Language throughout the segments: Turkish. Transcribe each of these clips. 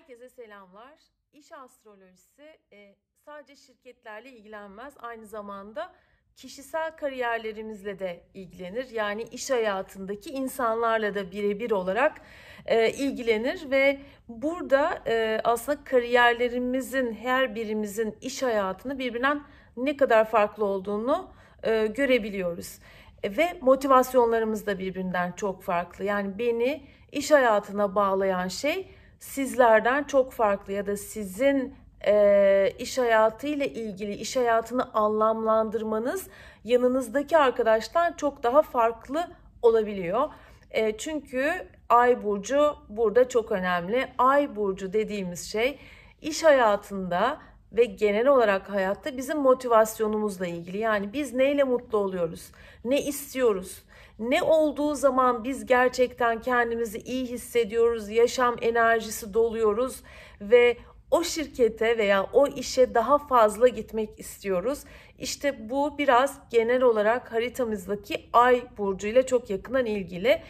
Herkese selamlar. İş astrolojisi e, sadece şirketlerle ilgilenmez. Aynı zamanda kişisel kariyerlerimizle de ilgilenir. Yani iş hayatındaki insanlarla da birebir olarak e, ilgilenir ve burada e, aslında kariyerlerimizin her birimizin iş hayatını birbirinden ne kadar farklı olduğunu e, görebiliyoruz. E, ve motivasyonlarımız da birbirinden çok farklı. Yani beni iş hayatına bağlayan şey sizlerden çok farklı ya da sizin e, iş hayatı ile ilgili iş hayatını anlamlandırmanız yanınızdaki arkadaştan çok daha farklı olabiliyor. E, çünkü ay burcu burada çok önemli. Ay burcu dediğimiz şey iş hayatında ve genel olarak hayatta bizim motivasyonumuzla ilgili. Yani biz neyle mutlu oluyoruz? Ne istiyoruz? Ne olduğu zaman biz gerçekten kendimizi iyi hissediyoruz, yaşam enerjisi doluyoruz ve o şirkete veya o işe daha fazla gitmek istiyoruz. İşte bu biraz genel olarak haritamızdaki ay burcu ile çok yakından ilgili.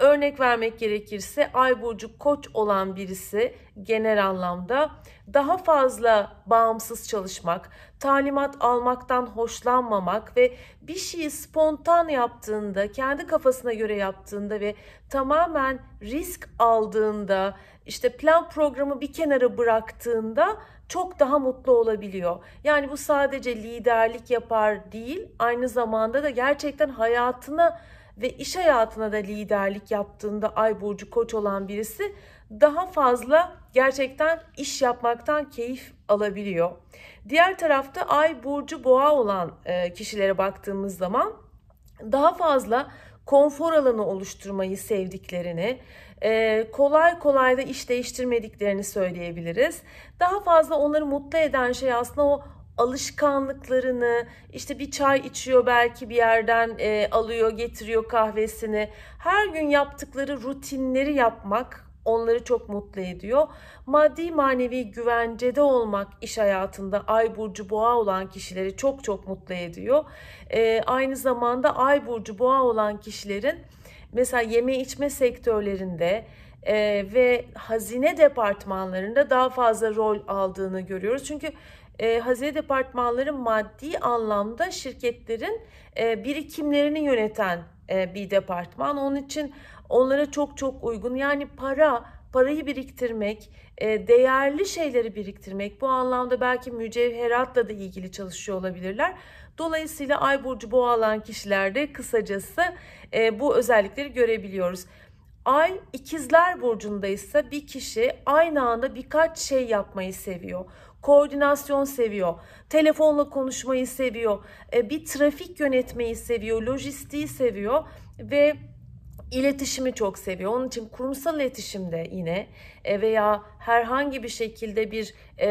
Örnek vermek gerekirse ay burcu koç olan birisi genel anlamda daha fazla bağımsız çalışmak, talimat almaktan hoşlanmamak ve bir şeyi spontan yaptığında, kendi kafasına göre yaptığında ve tamamen risk aldığında, işte plan programı bir kenara bıraktığında çok daha mutlu olabiliyor. Yani bu sadece liderlik yapar değil, aynı zamanda da gerçekten hayatına ve iş hayatına da liderlik yaptığında ay burcu koç olan birisi daha fazla gerçekten iş yapmaktan keyif alabiliyor. Diğer tarafta ay burcu boğa olan e, kişilere baktığımız zaman daha fazla konfor alanı oluşturmayı sevdiklerini, e, kolay kolay da iş değiştirmediklerini söyleyebiliriz. Daha fazla onları mutlu eden şey aslında o alışkanlıklarını işte bir çay içiyor belki bir yerden e, alıyor getiriyor kahvesini her gün yaptıkları rutinleri yapmak onları çok mutlu ediyor. Maddi manevi güvencede olmak iş hayatında ay burcu boğa olan kişileri çok çok mutlu ediyor. E, aynı zamanda ay burcu boğa olan kişilerin mesela yeme içme sektörlerinde e, ve hazine departmanlarında daha fazla rol aldığını görüyoruz. Çünkü e, hazine departmanları maddi anlamda şirketlerin e, birikimlerini yöneten e, bir departman. Onun için onlara çok çok uygun. Yani para, parayı biriktirmek, e, değerli şeyleri biriktirmek bu anlamda belki mücevheratla da ilgili çalışıyor olabilirler. Dolayısıyla ay burcu boğa alan kişilerde kısacası e, bu özellikleri görebiliyoruz. Ay ikizler burcundaysa bir kişi aynı anda birkaç şey yapmayı seviyor. Koordinasyon seviyor, telefonla konuşmayı seviyor, e, bir trafik yönetmeyi seviyor, lojistiği seviyor ve iletişimi çok seviyor. Onun için kurumsal iletişimde yine e, veya herhangi bir şekilde bir e,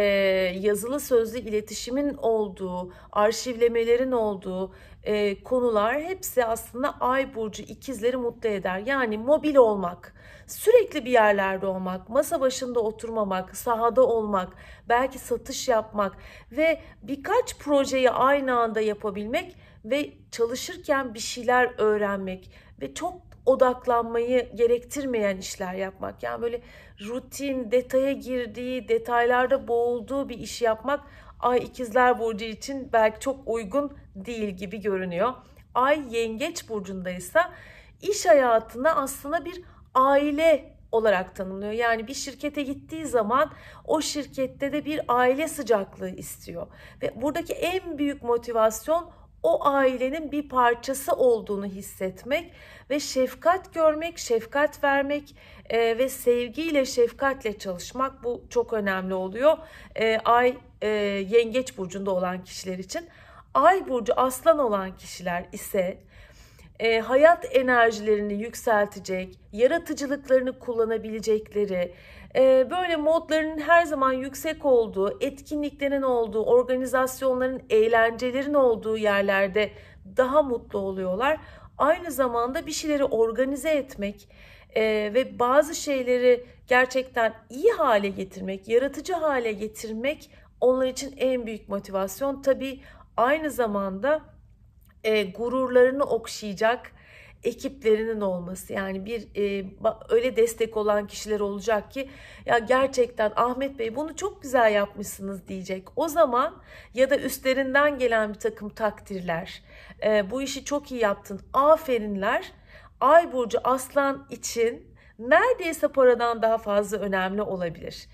yazılı sözlü iletişimin olduğu, arşivlemelerin olduğu e, konular hepsi aslında ay burcu ikizleri mutlu eder. Yani mobil olmak, sürekli bir yerlerde olmak, masa başında oturmamak, sahada olmak, belki satış yapmak ve birkaç projeyi aynı anda yapabilmek ve çalışırken bir şeyler öğrenmek ve çok odaklanmayı gerektirmeyen işler yapmak. Yani böyle rutin, detaya girdiği, detaylarda boğulduğu bir iş yapmak Ay ikizler burcu için belki çok uygun değil gibi görünüyor. Ay yengeç burcundaysa iş hayatına aslında bir aile olarak tanımlıyor. Yani bir şirkete gittiği zaman o şirkette de bir aile sıcaklığı istiyor. Ve buradaki en büyük motivasyon o ailenin bir parçası olduğunu hissetmek ve şefkat görmek, şefkat vermek e, ve sevgiyle, şefkatle çalışmak bu çok önemli oluyor. E, ay e, yengeç burcunda olan kişiler için. Ay burcu aslan olan kişiler ise e, hayat enerjilerini yükseltecek, yaratıcılıklarını kullanabilecekleri, e, böyle modlarının her zaman yüksek olduğu, etkinliklerin olduğu, organizasyonların, eğlencelerin olduğu yerlerde daha mutlu oluyorlar. Aynı zamanda bir şeyleri organize etmek e, ve bazı şeyleri gerçekten iyi hale getirmek, yaratıcı hale getirmek onlar için en büyük motivasyon. Tabii aynı zamanda e, gururlarını okşayacak, ekiplerinin olması yani bir e, öyle destek olan kişiler olacak ki ya gerçekten Ahmet Bey bunu çok güzel yapmışsınız diyecek. O zaman ya da üstlerinden gelen bir takım takdirler e, bu işi çok iyi yaptın aferinler Ay burcu aslan için neredeyse paradan daha fazla önemli olabilir.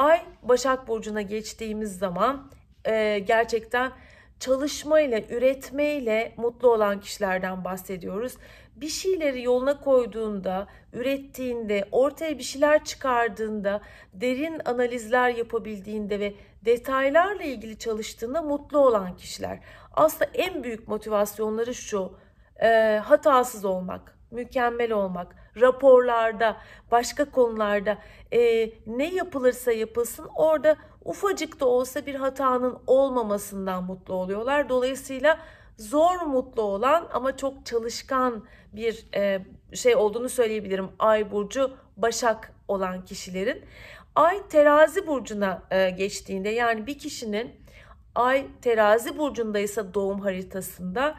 Ay Başak Burcu'na geçtiğimiz zaman e, gerçekten çalışmayla, üretmeyle mutlu olan kişilerden bahsediyoruz. Bir şeyleri yoluna koyduğunda, ürettiğinde, ortaya bir şeyler çıkardığında, derin analizler yapabildiğinde ve detaylarla ilgili çalıştığında mutlu olan kişiler. Aslında en büyük motivasyonları şu, e, hatasız olmak, mükemmel olmak, raporlarda, başka konularda e, ne yapılırsa yapılsın orada ufacık da olsa bir hatanın olmamasından mutlu oluyorlar. Dolayısıyla zor mutlu olan ama çok çalışkan bir e, şey olduğunu söyleyebilirim. Ay burcu Başak olan kişilerin. Ay terazi burcuna e, geçtiğinde yani bir kişinin ay terazi burcundaysa doğum haritasında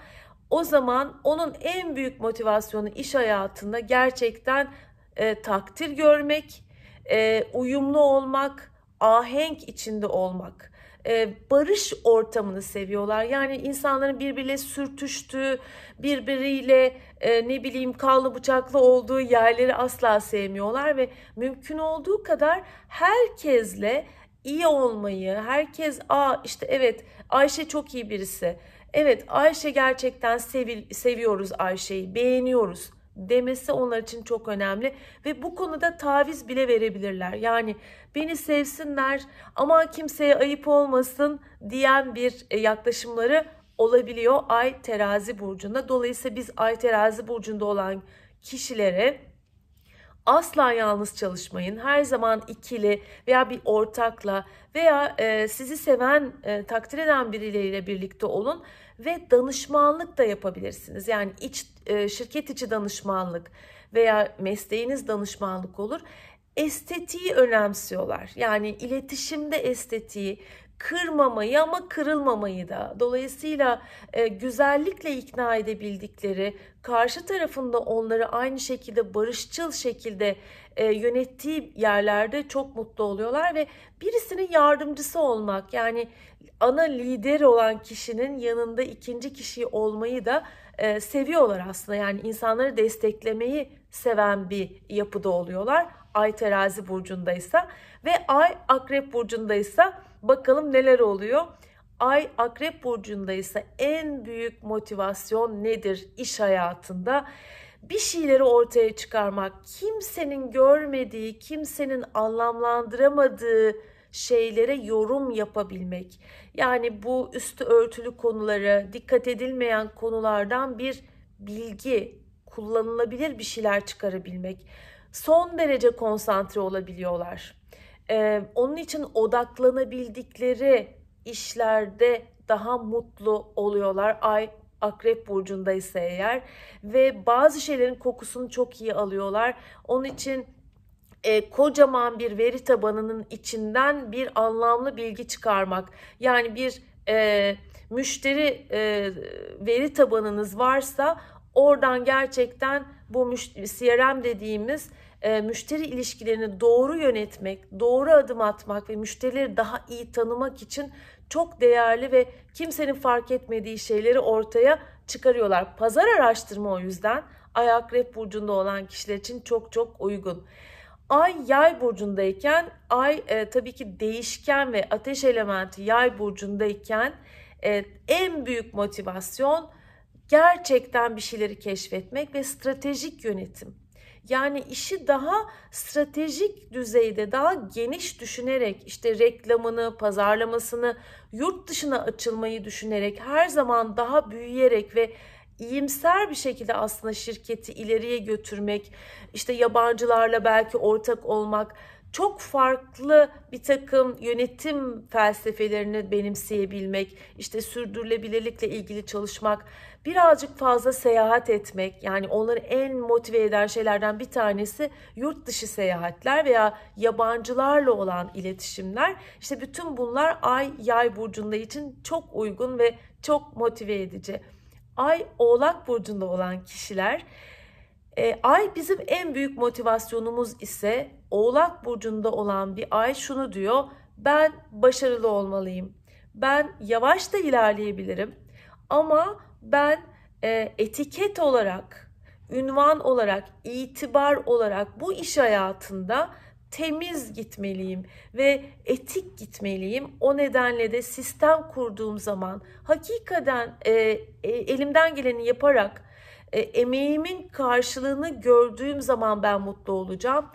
o zaman onun en büyük motivasyonu iş hayatında gerçekten e, takdir görmek, e, uyumlu olmak, ahenk içinde olmak. E, barış ortamını seviyorlar. Yani insanların birbiriyle sürtüştüğü, birbiriyle e, ne bileyim kanlı bıçaklı olduğu yerleri asla sevmiyorlar ve mümkün olduğu kadar herkesle iyi olmayı, herkes a işte evet Ayşe çok iyi birisi evet Ayşe gerçekten sevil, seviyoruz Ayşe'yi, beğeniyoruz demesi onlar için çok önemli ve bu konuda taviz bile verebilirler. Yani beni sevsinler ama kimseye ayıp olmasın diyen bir e, yaklaşımları olabiliyor Ay terazi burcunda. Dolayısıyla biz Ay terazi burcunda olan kişilere Asla yalnız çalışmayın. Her zaman ikili veya bir ortakla veya e, sizi seven, e, takdir eden birileriyle birlikte olun ve danışmanlık da yapabilirsiniz. Yani iç e, şirket içi danışmanlık veya mesleğiniz danışmanlık olur. Estetiği önemsiyorlar. Yani iletişimde estetiği, kırmamayı ama kırılmamayı da. Dolayısıyla e, güzellikle ikna edebildikleri karşı tarafında onları aynı şekilde barışçıl şekilde e, yönettiği yerlerde çok mutlu oluyorlar ve birisinin yardımcısı olmak yani ana lider olan kişinin yanında ikinci kişi olmayı da e, seviyorlar aslında. Yani insanları desteklemeyi seven bir yapıda oluyorlar. Ay terazi burcundaysa ve ay akrep burcundaysa Bakalım neler oluyor. Ay Akrep burcundaysa en büyük motivasyon nedir iş hayatında? Bir şeyleri ortaya çıkarmak, kimsenin görmediği, kimsenin anlamlandıramadığı şeylere yorum yapabilmek. Yani bu üstü örtülü konuları, dikkat edilmeyen konulardan bir bilgi, kullanılabilir bir şeyler çıkarabilmek. Son derece konsantre olabiliyorlar. Ee, onun için odaklanabildikleri işlerde daha mutlu oluyorlar. Ay Akrep burcundaysa eğer ve bazı şeylerin kokusunu çok iyi alıyorlar. Onun için e, kocaman bir veri tabanının içinden bir anlamlı bilgi çıkarmak. Yani bir e, müşteri e, veri tabanınız varsa oradan gerçekten bu CRM dediğimiz e, müşteri ilişkilerini doğru yönetmek, doğru adım atmak ve müşterileri daha iyi tanımak için çok değerli ve kimsenin fark etmediği şeyleri ortaya çıkarıyorlar. Pazar araştırma o yüzden Ay Akrep burcunda olan kişiler için çok çok uygun. Ay yay burcundayken ay e, tabii ki değişken ve ateş elementi yay burcundayken e, en büyük motivasyon gerçekten bir şeyleri keşfetmek ve stratejik yönetim. Yani işi daha stratejik düzeyde, daha geniş düşünerek işte reklamını, pazarlamasını, yurt dışına açılmayı düşünerek her zaman daha büyüyerek ve iyimser bir şekilde aslında şirketi ileriye götürmek, işte yabancılarla belki ortak olmak, çok farklı bir takım yönetim felsefelerini benimseyebilmek, işte sürdürülebilirlikle ilgili çalışmak, birazcık fazla seyahat etmek yani onları en motive eden şeylerden bir tanesi yurt dışı seyahatler veya yabancılarla olan iletişimler. İşte bütün bunlar ay yay burcunda için çok uygun ve çok motive edici. Ay oğlak burcunda olan kişiler E, ay bizim en büyük motivasyonumuz ise Oğlak burcunda olan bir ay şunu diyor. Ben başarılı olmalıyım. Ben yavaş da ilerleyebilirim. Ama ben e, etiket olarak, ünvan olarak, itibar olarak bu iş hayatında temiz gitmeliyim ve etik gitmeliyim. O nedenle de sistem kurduğum zaman hakikaten e, e, elimden geleni yaparak e, emeğimin karşılığını gördüğüm zaman ben mutlu olacağım.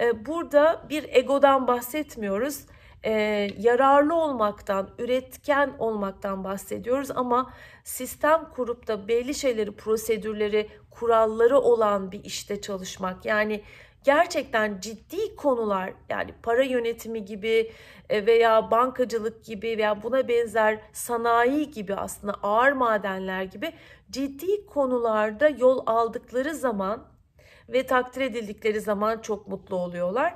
E, burada bir egodan bahsetmiyoruz. E, yararlı olmaktan, üretken olmaktan bahsediyoruz ama sistem kurup da belli şeyleri, prosedürleri, kuralları olan bir işte çalışmak yani gerçekten ciddi konular yani para yönetimi gibi e, veya bankacılık gibi veya buna benzer sanayi gibi aslında ağır madenler gibi ciddi konularda yol aldıkları zaman ve takdir edildikleri zaman çok mutlu oluyorlar.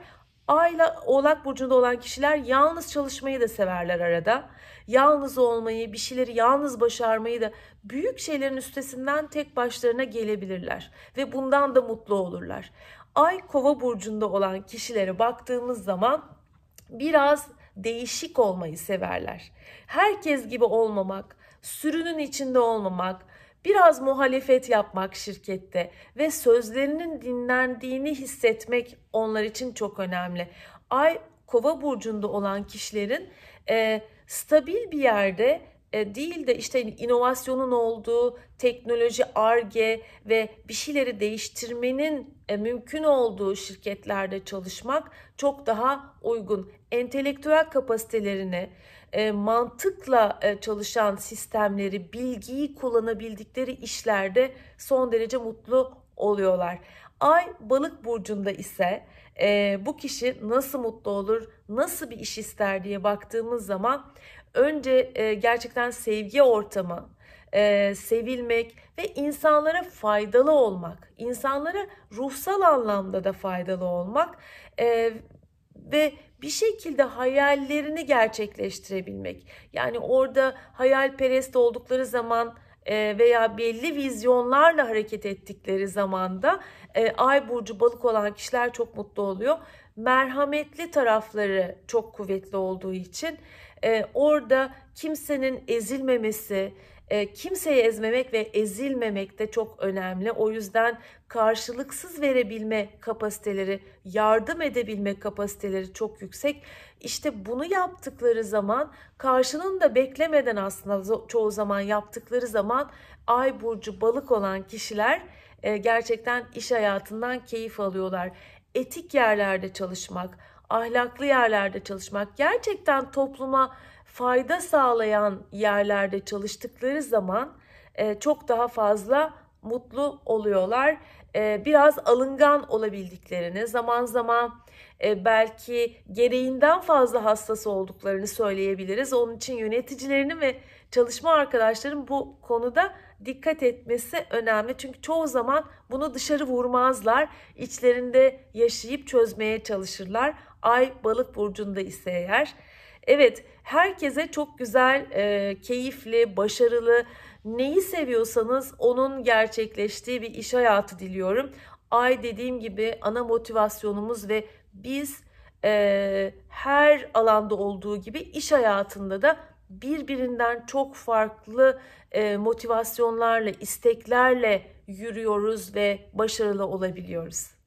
Ayla Oğlak Burcu'nda olan kişiler yalnız çalışmayı da severler arada. Yalnız olmayı, bir şeyleri yalnız başarmayı da büyük şeylerin üstesinden tek başlarına gelebilirler. Ve bundan da mutlu olurlar. Ay Kova Burcu'nda olan kişilere baktığımız zaman biraz değişik olmayı severler. Herkes gibi olmamak, sürünün içinde olmamak, biraz muhalefet yapmak şirkette ve sözlerinin dinlendiğini hissetmek onlar için çok önemli. Ay Kova burcunda olan kişilerin e, stabil bir yerde e, değil de işte inovasyonun olduğu, teknoloji, arge ve bir şeyleri değiştirmenin e, mümkün olduğu şirketlerde çalışmak çok daha uygun. Entelektüel kapasitelerini, e, mantıkla çalışan sistemleri, bilgiyi kullanabildikleri işlerde son derece mutlu oluyorlar. Ay balık burcunda ise bu kişi nasıl mutlu olur, nasıl bir iş ister diye baktığımız zaman önce e, gerçekten sevgi ortamı, e, sevilmek ve insanlara faydalı olmak, insanlara ruhsal anlamda da faydalı olmak e, ve bir şekilde hayallerini gerçekleştirebilmek. Yani orada hayalperest oldukları zaman e, veya belli vizyonlarla hareket ettikleri zamanda e, ay burcu balık olan kişiler çok mutlu oluyor. Merhametli tarafları çok kuvvetli olduğu için e, orada kimsenin ezilmemesi, e, kimseyi ezmemek ve ezilmemek de çok önemli. O yüzden karşılıksız verebilme kapasiteleri, yardım edebilme kapasiteleri çok yüksek. İşte bunu yaptıkları zaman karşılığını da beklemeden aslında çoğu zaman yaptıkları zaman ay burcu balık olan kişiler e, gerçekten iş hayatından keyif alıyorlar. Etik yerlerde çalışmak, ahlaklı yerlerde çalışmak, gerçekten topluma fayda sağlayan yerlerde çalıştıkları zaman e, çok daha fazla mutlu oluyorlar. E, biraz alıngan olabildiklerini, zaman zaman e, belki gereğinden fazla hassas olduklarını söyleyebiliriz. Onun için yöneticilerinin ve çalışma arkadaşların bu konuda dikkat etmesi önemli. Çünkü çoğu zaman bunu dışarı vurmazlar. İçlerinde yaşayıp çözmeye çalışırlar. Ay balık burcunda ise eğer. Evet herkese çok güzel, e, keyifli, başarılı, neyi seviyorsanız onun gerçekleştiği bir iş hayatı diliyorum. Ay dediğim gibi ana motivasyonumuz ve biz e, her alanda olduğu gibi iş hayatında da birbirinden çok farklı e, motivasyonlarla, isteklerle yürüyoruz ve başarılı olabiliyoruz.